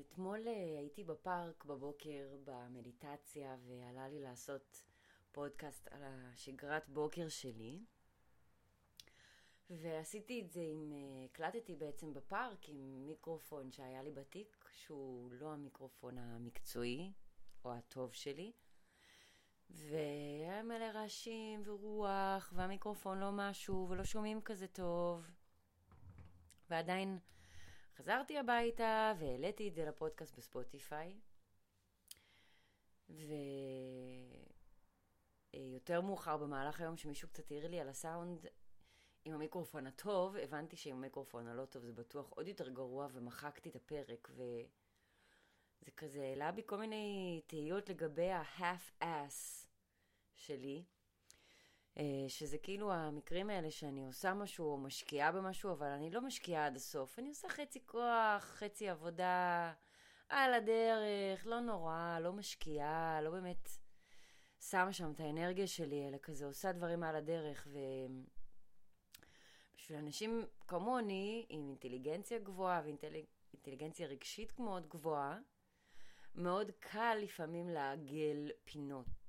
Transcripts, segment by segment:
אתמול אה, הייתי בפארק בבוקר במדיטציה ועלה לי לעשות פודקאסט על השגרת בוקר שלי. ועשיתי את זה עם, אה, הקלטתי בעצם בפארק עם מיקרופון שהיה לי בתיק, שהוא לא המיקרופון המקצועי או הטוב שלי. והיה מלא רעשים ורוח, והמיקרופון לא משהו, ולא שומעים כזה טוב. ועדיין חזרתי הביתה והעליתי את זה לפודקאסט בספוטיפיי. ויותר מאוחר במהלך היום, שמישהו קצת העיר לי על הסאונד עם המיקרופון הטוב, הבנתי שעם המיקרופון הלא טוב זה בטוח עוד יותר גרוע, ומחקתי את הפרק, וזה כזה העלה בי כל מיני תהיות לגבי ה-half-ass שלי. אה, שזה כאילו המקרים האלה שאני עושה משהו או משקיעה במשהו, אבל אני לא משקיעה עד הסוף. אני עושה חצי כוח, חצי עבודה, על הדרך, לא נורא, לא משקיעה, לא באמת שמה שם את האנרגיה שלי, אלא כזה עושה דברים על הדרך. ובשביל אנשים כמוני, עם אינטליגנציה גבוהה ואינטליגנציה רגשית מאוד גבוהה, מאוד קל לפעמים לעגל פינות.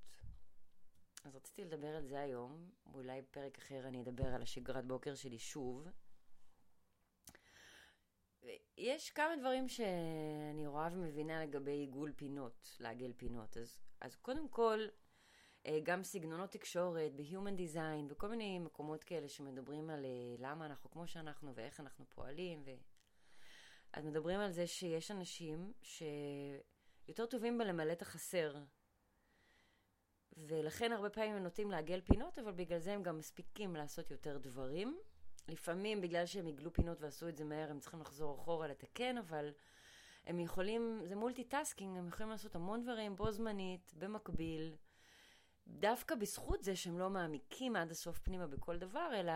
אז רציתי לדבר על זה היום, ואולי בפרק אחר אני אדבר על השגרת בוקר שלי שוב. יש כמה דברים שאני רואה ומבינה לגבי עיגול פינות, לעגל פינות. אז, אז קודם כל, אה, גם סגנונות תקשורת, ב-Human Design, בכל מיני מקומות כאלה שמדברים על אה, למה אנחנו כמו שאנחנו ואיך אנחנו פועלים. ו... אז מדברים על זה שיש אנשים שיותר טובים בלמלא את החסר ולכן הרבה פעמים הם נוטים לעגל פינות, אבל בגלל זה הם גם מספיקים לעשות יותר דברים. לפעמים בגלל שהם עיגלו פינות ועשו את זה מהר, הם צריכים לחזור אחורה לתקן, אבל הם יכולים, זה multitasking, הם יכולים לעשות המון דברים בו זמנית, במקביל. דווקא בזכות זה שהם לא מעמיקים עד הסוף פנימה בכל דבר, אלא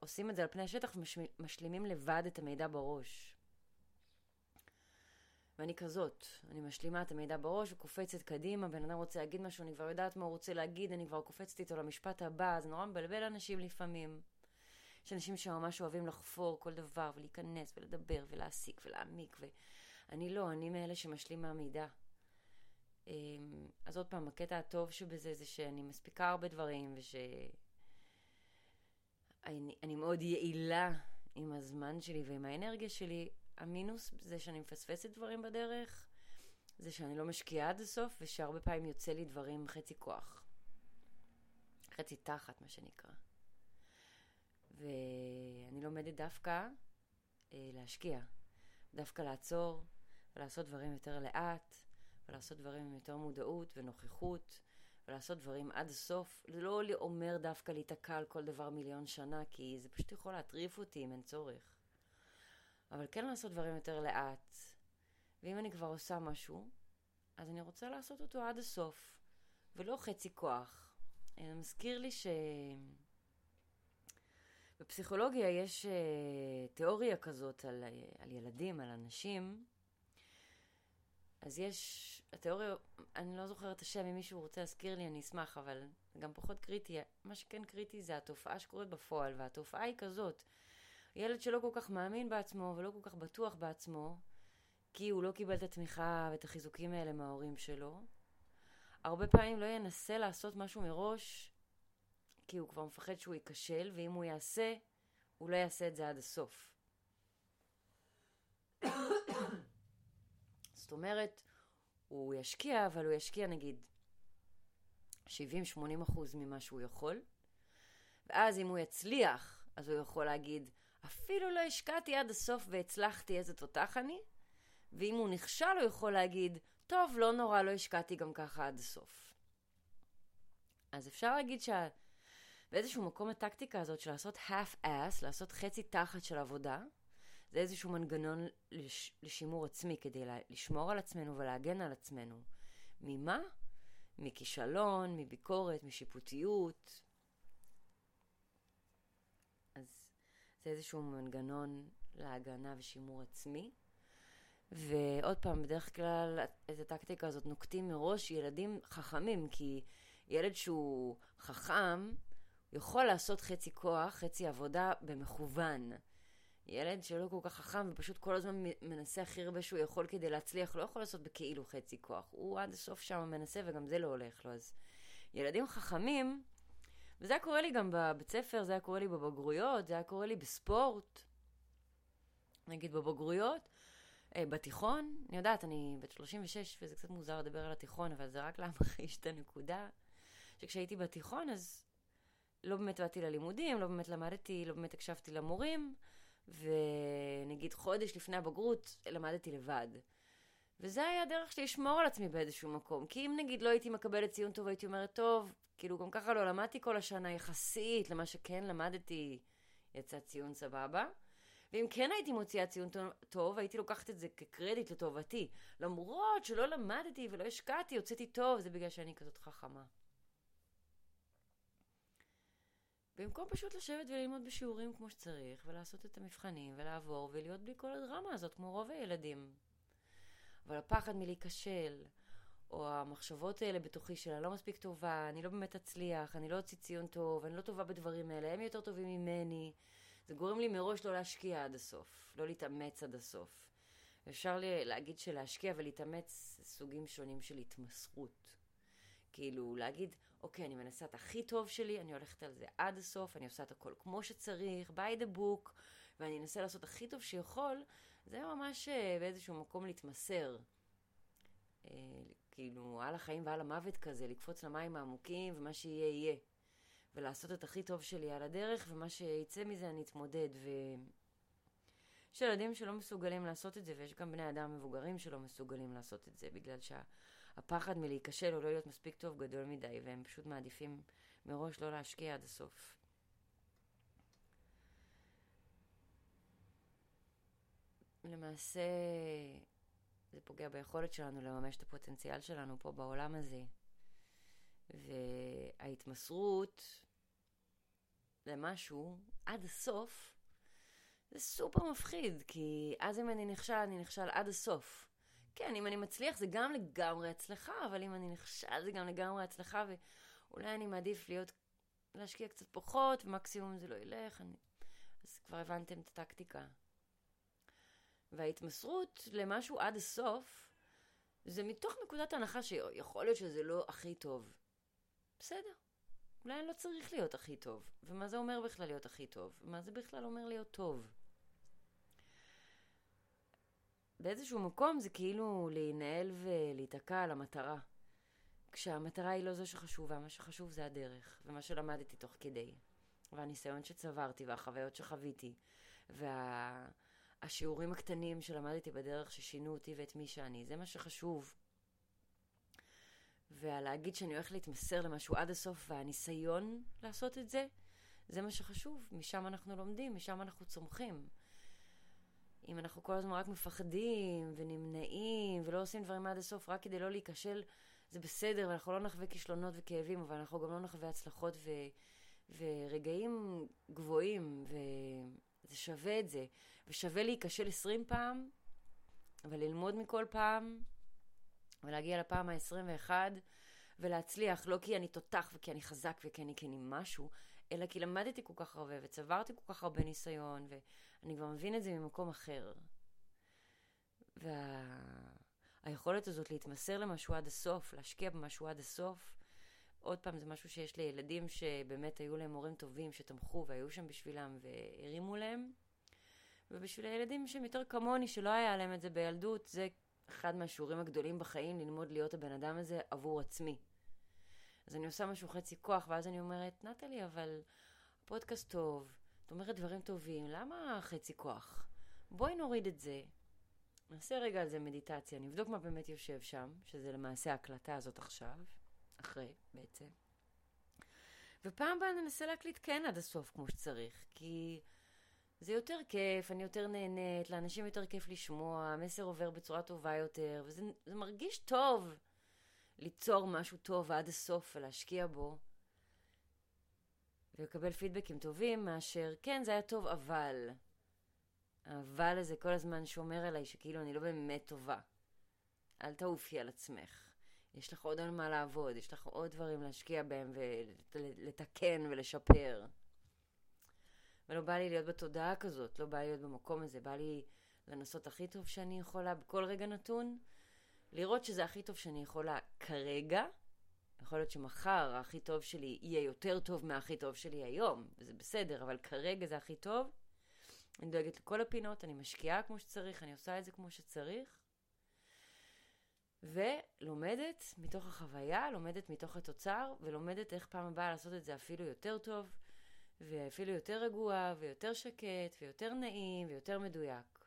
עושים את זה על פני השטח ומשלימים לבד את המידע בראש. ואני כזאת, אני משלימה את המידע בראש וקופצת קדימה, בן אדם רוצה להגיד משהו, אני כבר יודעת מה הוא רוצה להגיד, אני כבר קופצת איתו למשפט הבא, זה נורא מבלבל אנשים לפעמים. יש אנשים שממש אוהבים לחפור כל דבר ולהיכנס ולדבר ולהסיק ולהעמיק, ואני לא, אני מאלה שמשלים מהמידע. אמ, אז עוד פעם, הקטע הטוב שבזה זה שאני מספיקה הרבה דברים, וש... אני, אני מאוד יעילה עם הזמן שלי ועם האנרגיה שלי, המינוס זה שאני מפספסת דברים בדרך, זה שאני לא משקיעה עד הסוף, ושהרבה פעמים יוצא לי דברים חצי כוח. חצי תחת, מה שנקרא. ואני לומדת דווקא אה, להשקיע. דווקא לעצור ולעשות דברים יותר לאט, ולעשות דברים עם יותר מודעות ונוכחות, ולעשות דברים עד הסוף. זה לא אומר דווקא להיתקע על כל דבר מיליון שנה, כי זה פשוט יכול להטריף אותי אם אין צורך. אבל כן לעשות דברים יותר לאט. ואם אני כבר עושה משהו, אז אני רוצה לעשות אותו עד הסוף, ולא חצי כוח. זה מזכיר לי ש... בפסיכולוגיה יש uh, תיאוריה כזאת על, על ילדים, על אנשים. אז יש, התיאוריה, אני לא זוכרת את השם, אם מישהו רוצה להזכיר לי, אני אשמח, אבל גם פחות קריטי. מה שכן קריטי זה התופעה שקורית בפועל, והתופעה היא כזאת. ילד שלא כל כך מאמין בעצמו ולא כל כך בטוח בעצמו, כי הוא לא קיבל את התמיכה ואת החיזוקים האלה מההורים שלו, הרבה פעמים לא ינסה לעשות משהו מראש, כי הוא כבר מפחד שהוא ייכשל, ואם הוא יעשה, הוא לא יעשה את זה עד הסוף. זאת אומרת, הוא ישקיע, אבל הוא ישקיע נגיד 70-80 אחוז ממה שהוא יכול, ואז אם הוא יצליח, אז הוא יכול להגיד, אפילו לא השקעתי עד הסוף והצלחתי איזה תותח אני, ואם הוא נכשל הוא יכול להגיד, טוב, לא נורא, לא השקעתי גם ככה עד הסוף. אז אפשר להגיד שבאיזשהו מקום הטקטיקה הזאת של לעשות half-ass, לעשות חצי תחת של עבודה, זה איזשהו מנגנון לש... לשימור עצמי כדי לשמור על עצמנו ולהגן על עצמנו. ממה? מכישלון, מביקורת, משיפוטיות, זה איזשהו מנגנון להגנה ושימור עצמי. ועוד פעם, בדרך כלל את הטקטיקה הזאת נוקטים מראש ילדים חכמים, כי ילד שהוא חכם יכול לעשות חצי כוח, חצי עבודה במכוון. ילד שלא כל כך חכם ופשוט כל הזמן מנסה הכי הרבה שהוא יכול כדי להצליח, לא יכול לעשות בכאילו חצי כוח. הוא עד הסוף שם מנסה וגם זה לא הולך לו. אז ילדים חכמים, וזה היה קורה לי גם בבית ספר, זה היה קורה לי בבגרויות, זה היה קורה לי בספורט. נגיד בבגרויות, אה, בתיכון, אני יודעת, אני בת 36 וזה קצת מוזר לדבר על התיכון, אבל זה רק להמחיש את הנקודה, שכשהייתי בתיכון אז לא באמת באתי ללימודים, לא באמת למדתי, לא באמת הקשבתי למורים, ונגיד חודש לפני הבגרות למדתי לבד. וזה היה הדרך שלי לשמור על עצמי באיזשהו מקום. כי אם נגיד לא הייתי מקבלת ציון טוב, הייתי אומרת, טוב, כאילו גם ככה לא למדתי כל השנה יחסית למה שכן למדתי, יצא ציון סבבה. ואם כן הייתי מוציאה ציון טוב, הייתי לוקחת את זה כקרדיט לטובתי. למרות שלא למדתי ולא השקעתי, הוצאתי טוב, זה בגלל שאני כזאת חכמה. במקום פשוט לשבת וללמוד בשיעורים כמו שצריך, ולעשות את המבחנים, ולעבור, ולהיות בלי כל הדרמה הזאת, כמו רוב הילדים. אבל הפחד מלהיכשל, או המחשבות האלה בתוכי של אני לא מספיק טובה, אני לא באמת אצליח, אני לא אוציא ציון טוב, אני לא טובה בדברים האלה, הם יותר טובים ממני. זה גורם לי מראש לא להשקיע עד הסוף, לא להתאמץ עד הסוף. אפשר להגיד שלהשקיע ולהתאמץ זה סוגים שונים של התמסרות. כאילו, להגיד, אוקיי, אני מנסה את הכי טוב שלי, אני הולכת על זה עד הסוף, אני עושה את הכל כמו שצריך, by the book, ואני אנסה לעשות הכי טוב שיכול, זה ממש אה, באיזשהו מקום להתמסר. כאילו, על החיים ועל המוות כזה, לקפוץ למים העמוקים, ומה שיהיה יהיה. ולעשות את הכי טוב שלי על הדרך, ומה שיצא מזה אני אתמודד. ו... יש ילדים שלא מסוגלים לעשות את זה, ויש גם בני אדם מבוגרים שלא מסוגלים לעשות את זה, בגלל שהפחד שה... מלהיכשל או לא להיות מספיק טוב גדול מדי, והם פשוט מעדיפים מראש לא להשקיע עד הסוף. למעשה, זה פוגע ביכולת שלנו לממש את הפוטנציאל שלנו פה בעולם הזה. וההתמסרות למשהו עד הסוף, זה סופר מפחיד, כי אז אם אני נכשל, אני נכשל עד הסוף. כן, אם אני מצליח זה גם לגמרי הצלחה, אבל אם אני נכשל זה גם לגמרי הצלחה, ואולי אני מעדיף להיות, להשקיע קצת פחות, ומקסימום זה לא ילך, אני... אז כבר הבנתם את הטקטיקה. וההתמסרות למשהו עד הסוף, זה מתוך נקודת הנחה שיכול להיות שזה לא הכי טוב. בסדר. אולי לא צריך להיות הכי טוב. ומה זה אומר בכלל להיות הכי טוב? מה זה בכלל אומר להיות טוב? באיזשהו מקום זה כאילו להינעל ולהיתקע על המטרה. כשהמטרה היא לא זו שחשובה, מה שחשוב זה הדרך, ומה שלמדתי תוך כדי, והניסיון שצברתי, והחוויות שחוויתי, והשיעורים וה... הקטנים שלמדתי בדרך ששינו אותי ואת מי שאני, זה מה שחשוב. ולהגיד שאני הולכת להתמסר למשהו עד הסוף, והניסיון לעשות את זה, זה מה שחשוב. משם אנחנו לומדים, משם אנחנו צומחים. אם אנחנו כל הזמן רק מפחדים ונמנעים ולא עושים דברים עד הסוף רק כדי לא להיכשל, זה בסדר, ואנחנו לא נחווה כישלונות וכאבים, אבל אנחנו גם לא נחווה הצלחות ו... ורגעים גבוהים, וזה שווה את זה. ושווה להיכשל עשרים פעם, וללמוד מכל פעם, ולהגיע לפעם ה-21 ולהצליח, לא כי אני תותח וכי אני חזק וכי אני כן עם משהו, אלא כי למדתי כל כך הרבה וצברתי כל כך הרבה ניסיון, ואני כבר מבין את זה ממקום אחר. וה... הזאת להתמסר למשהו עד הסוף, להשקיע במשהו עד הסוף, עוד פעם, זה משהו שיש לילדים שבאמת היו להם הורים טובים, שתמכו והיו שם בשבילם והרימו להם. ובשביל הילדים שהם יותר כמוני, שלא היה להם את זה בילדות, זה אחד מהשיעורים הגדולים בחיים, ללמוד להיות הבן אדם הזה עבור עצמי. אז אני עושה משהו חצי כוח, ואז אני אומרת, נטלי, אבל הפודקאסט טוב, את אומרת דברים טובים, למה חצי כוח? בואי נוריד את זה. נעשה רגע על זה מדיטציה, נבדוק מה באמת יושב שם, שזה למעשה ההקלטה הזאת עכשיו, אחרי בעצם. ופעם הבאה ננסה להקליט כן עד הסוף כמו שצריך, כי זה יותר כיף, אני יותר נהנית, לאנשים יותר כיף לשמוע, המסר עובר בצורה טובה יותר, וזה מרגיש טוב ליצור משהו טוב עד הסוף ולהשקיע בו, ולקבל פידבקים טובים מאשר, כן, זה היה טוב, אבל... האבל הזה כל הזמן שומר עליי שכאילו אני לא באמת טובה. אל תעופי על עצמך. יש לך עוד על מה לעבוד, יש לך עוד דברים להשקיע בהם ולתקן ולשפר. ולא בא לי להיות בתודעה כזאת, לא בא לי להיות במקום הזה, בא לי לנסות הכי טוב שאני יכולה בכל רגע נתון, לראות שזה הכי טוב שאני יכולה כרגע. יכול להיות שמחר הכי טוב שלי יהיה יותר טוב מהכי טוב שלי היום, וזה בסדר, אבל כרגע זה הכי טוב. אני דואגת לכל הפינות, אני משקיעה כמו שצריך, אני עושה את זה כמו שצריך. ולומדת מתוך החוויה, לומדת מתוך התוצר, ולומדת איך פעם הבאה לעשות את זה אפילו יותר טוב, ואפילו יותר רגוע, ויותר שקט, ויותר נעים, ויותר מדויק.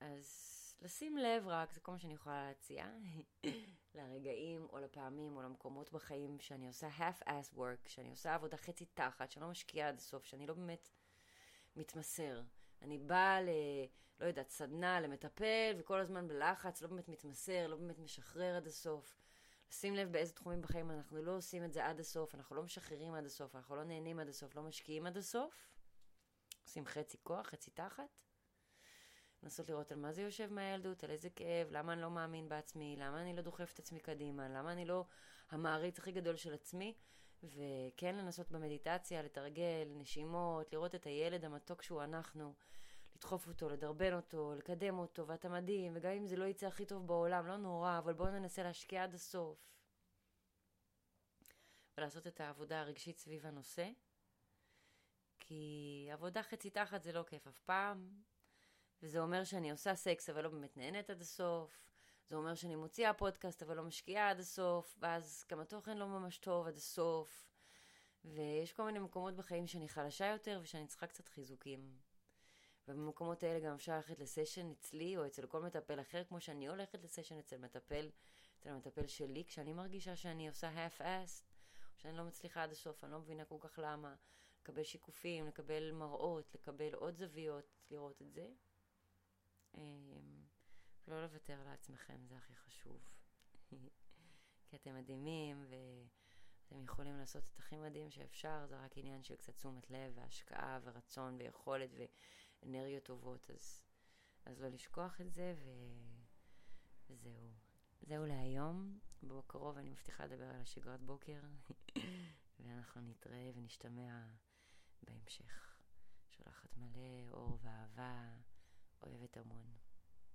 אז לשים לב רק, זה כל מה שאני יכולה להציע, לרגעים או לפעמים או למקומות בחיים שאני עושה half-ass work, שאני עושה עבודה חצי תחת, שאני לא משקיעה עד הסוף, שאני לא באמת מתמסר. אני באה ל... לא יודעת, סדנה למטפל, וכל הזמן בלחץ, לא באמת מתמסר, לא באמת משחרר עד הסוף. לשים לב באיזה תחומים בחיים אנחנו לא עושים את זה עד הסוף, אנחנו לא משחררים עד הסוף, אנחנו לא נהנים עד הסוף, לא משקיעים עד הסוף. עושים חצי כוח, חצי תחת. לנסות לראות על מה זה יושב מהילדות, על איזה כאב, למה אני לא מאמין בעצמי, למה אני לא דוחף את עצמי קדימה, למה אני לא המעריץ הכי גדול של עצמי, וכן לנסות במדיטציה, לתרגל, נשימות, לראות את הילד המתוק שהוא אנחנו, לדחוף אותו, לדרבן אותו, לקדם אותו, ואתה מדהים, וגם אם זה לא יצא הכי טוב בעולם, לא נורא, אבל בואו ננסה להשקיע עד הסוף. ולעשות את העבודה הרגשית סביב הנושא. כי עבודה חצי תחת זה לא כיף אף פעם, וזה אומר שאני עושה סקס אבל לא באמת נהנית עד הסוף, זה אומר שאני מוציאה פודקאסט אבל לא משקיעה עד הסוף, ואז גם התוכן לא ממש טוב עד הסוף, ויש כל מיני מקומות בחיים שאני חלשה יותר ושאני צריכה קצת חיזוקים. ובמקומות האלה גם אפשר ללכת לסשן אצלי או אצל כל מטפל אחר, כמו שאני הולכת לסשן אצל מטפל, אצל המטפל שלי, כשאני מרגישה שאני עושה half-assed, או שאני לא מצליחה עד הסוף, אני לא מבינה כל כך למה. לקבל שיקופים, לקבל מראות, לקבל עוד זוויות, לראות את זה. לא לוותר לעצמכם, זה הכי חשוב. כי אתם מדהימים ואתם יכולים לעשות את הכי מדהים שאפשר, זה רק עניין של קצת תשומת לב והשקעה ורצון ויכולת ואנרגיות טובות, אז, אז לא לשכוח את זה ו... וזהו. זהו להיום. בקרוב אני מבטיחה לדבר על השגרת בוקר, ואנחנו נתראה ונשתמע בהמשך. שולחת מלא אור ואהבה. אוהבת המון.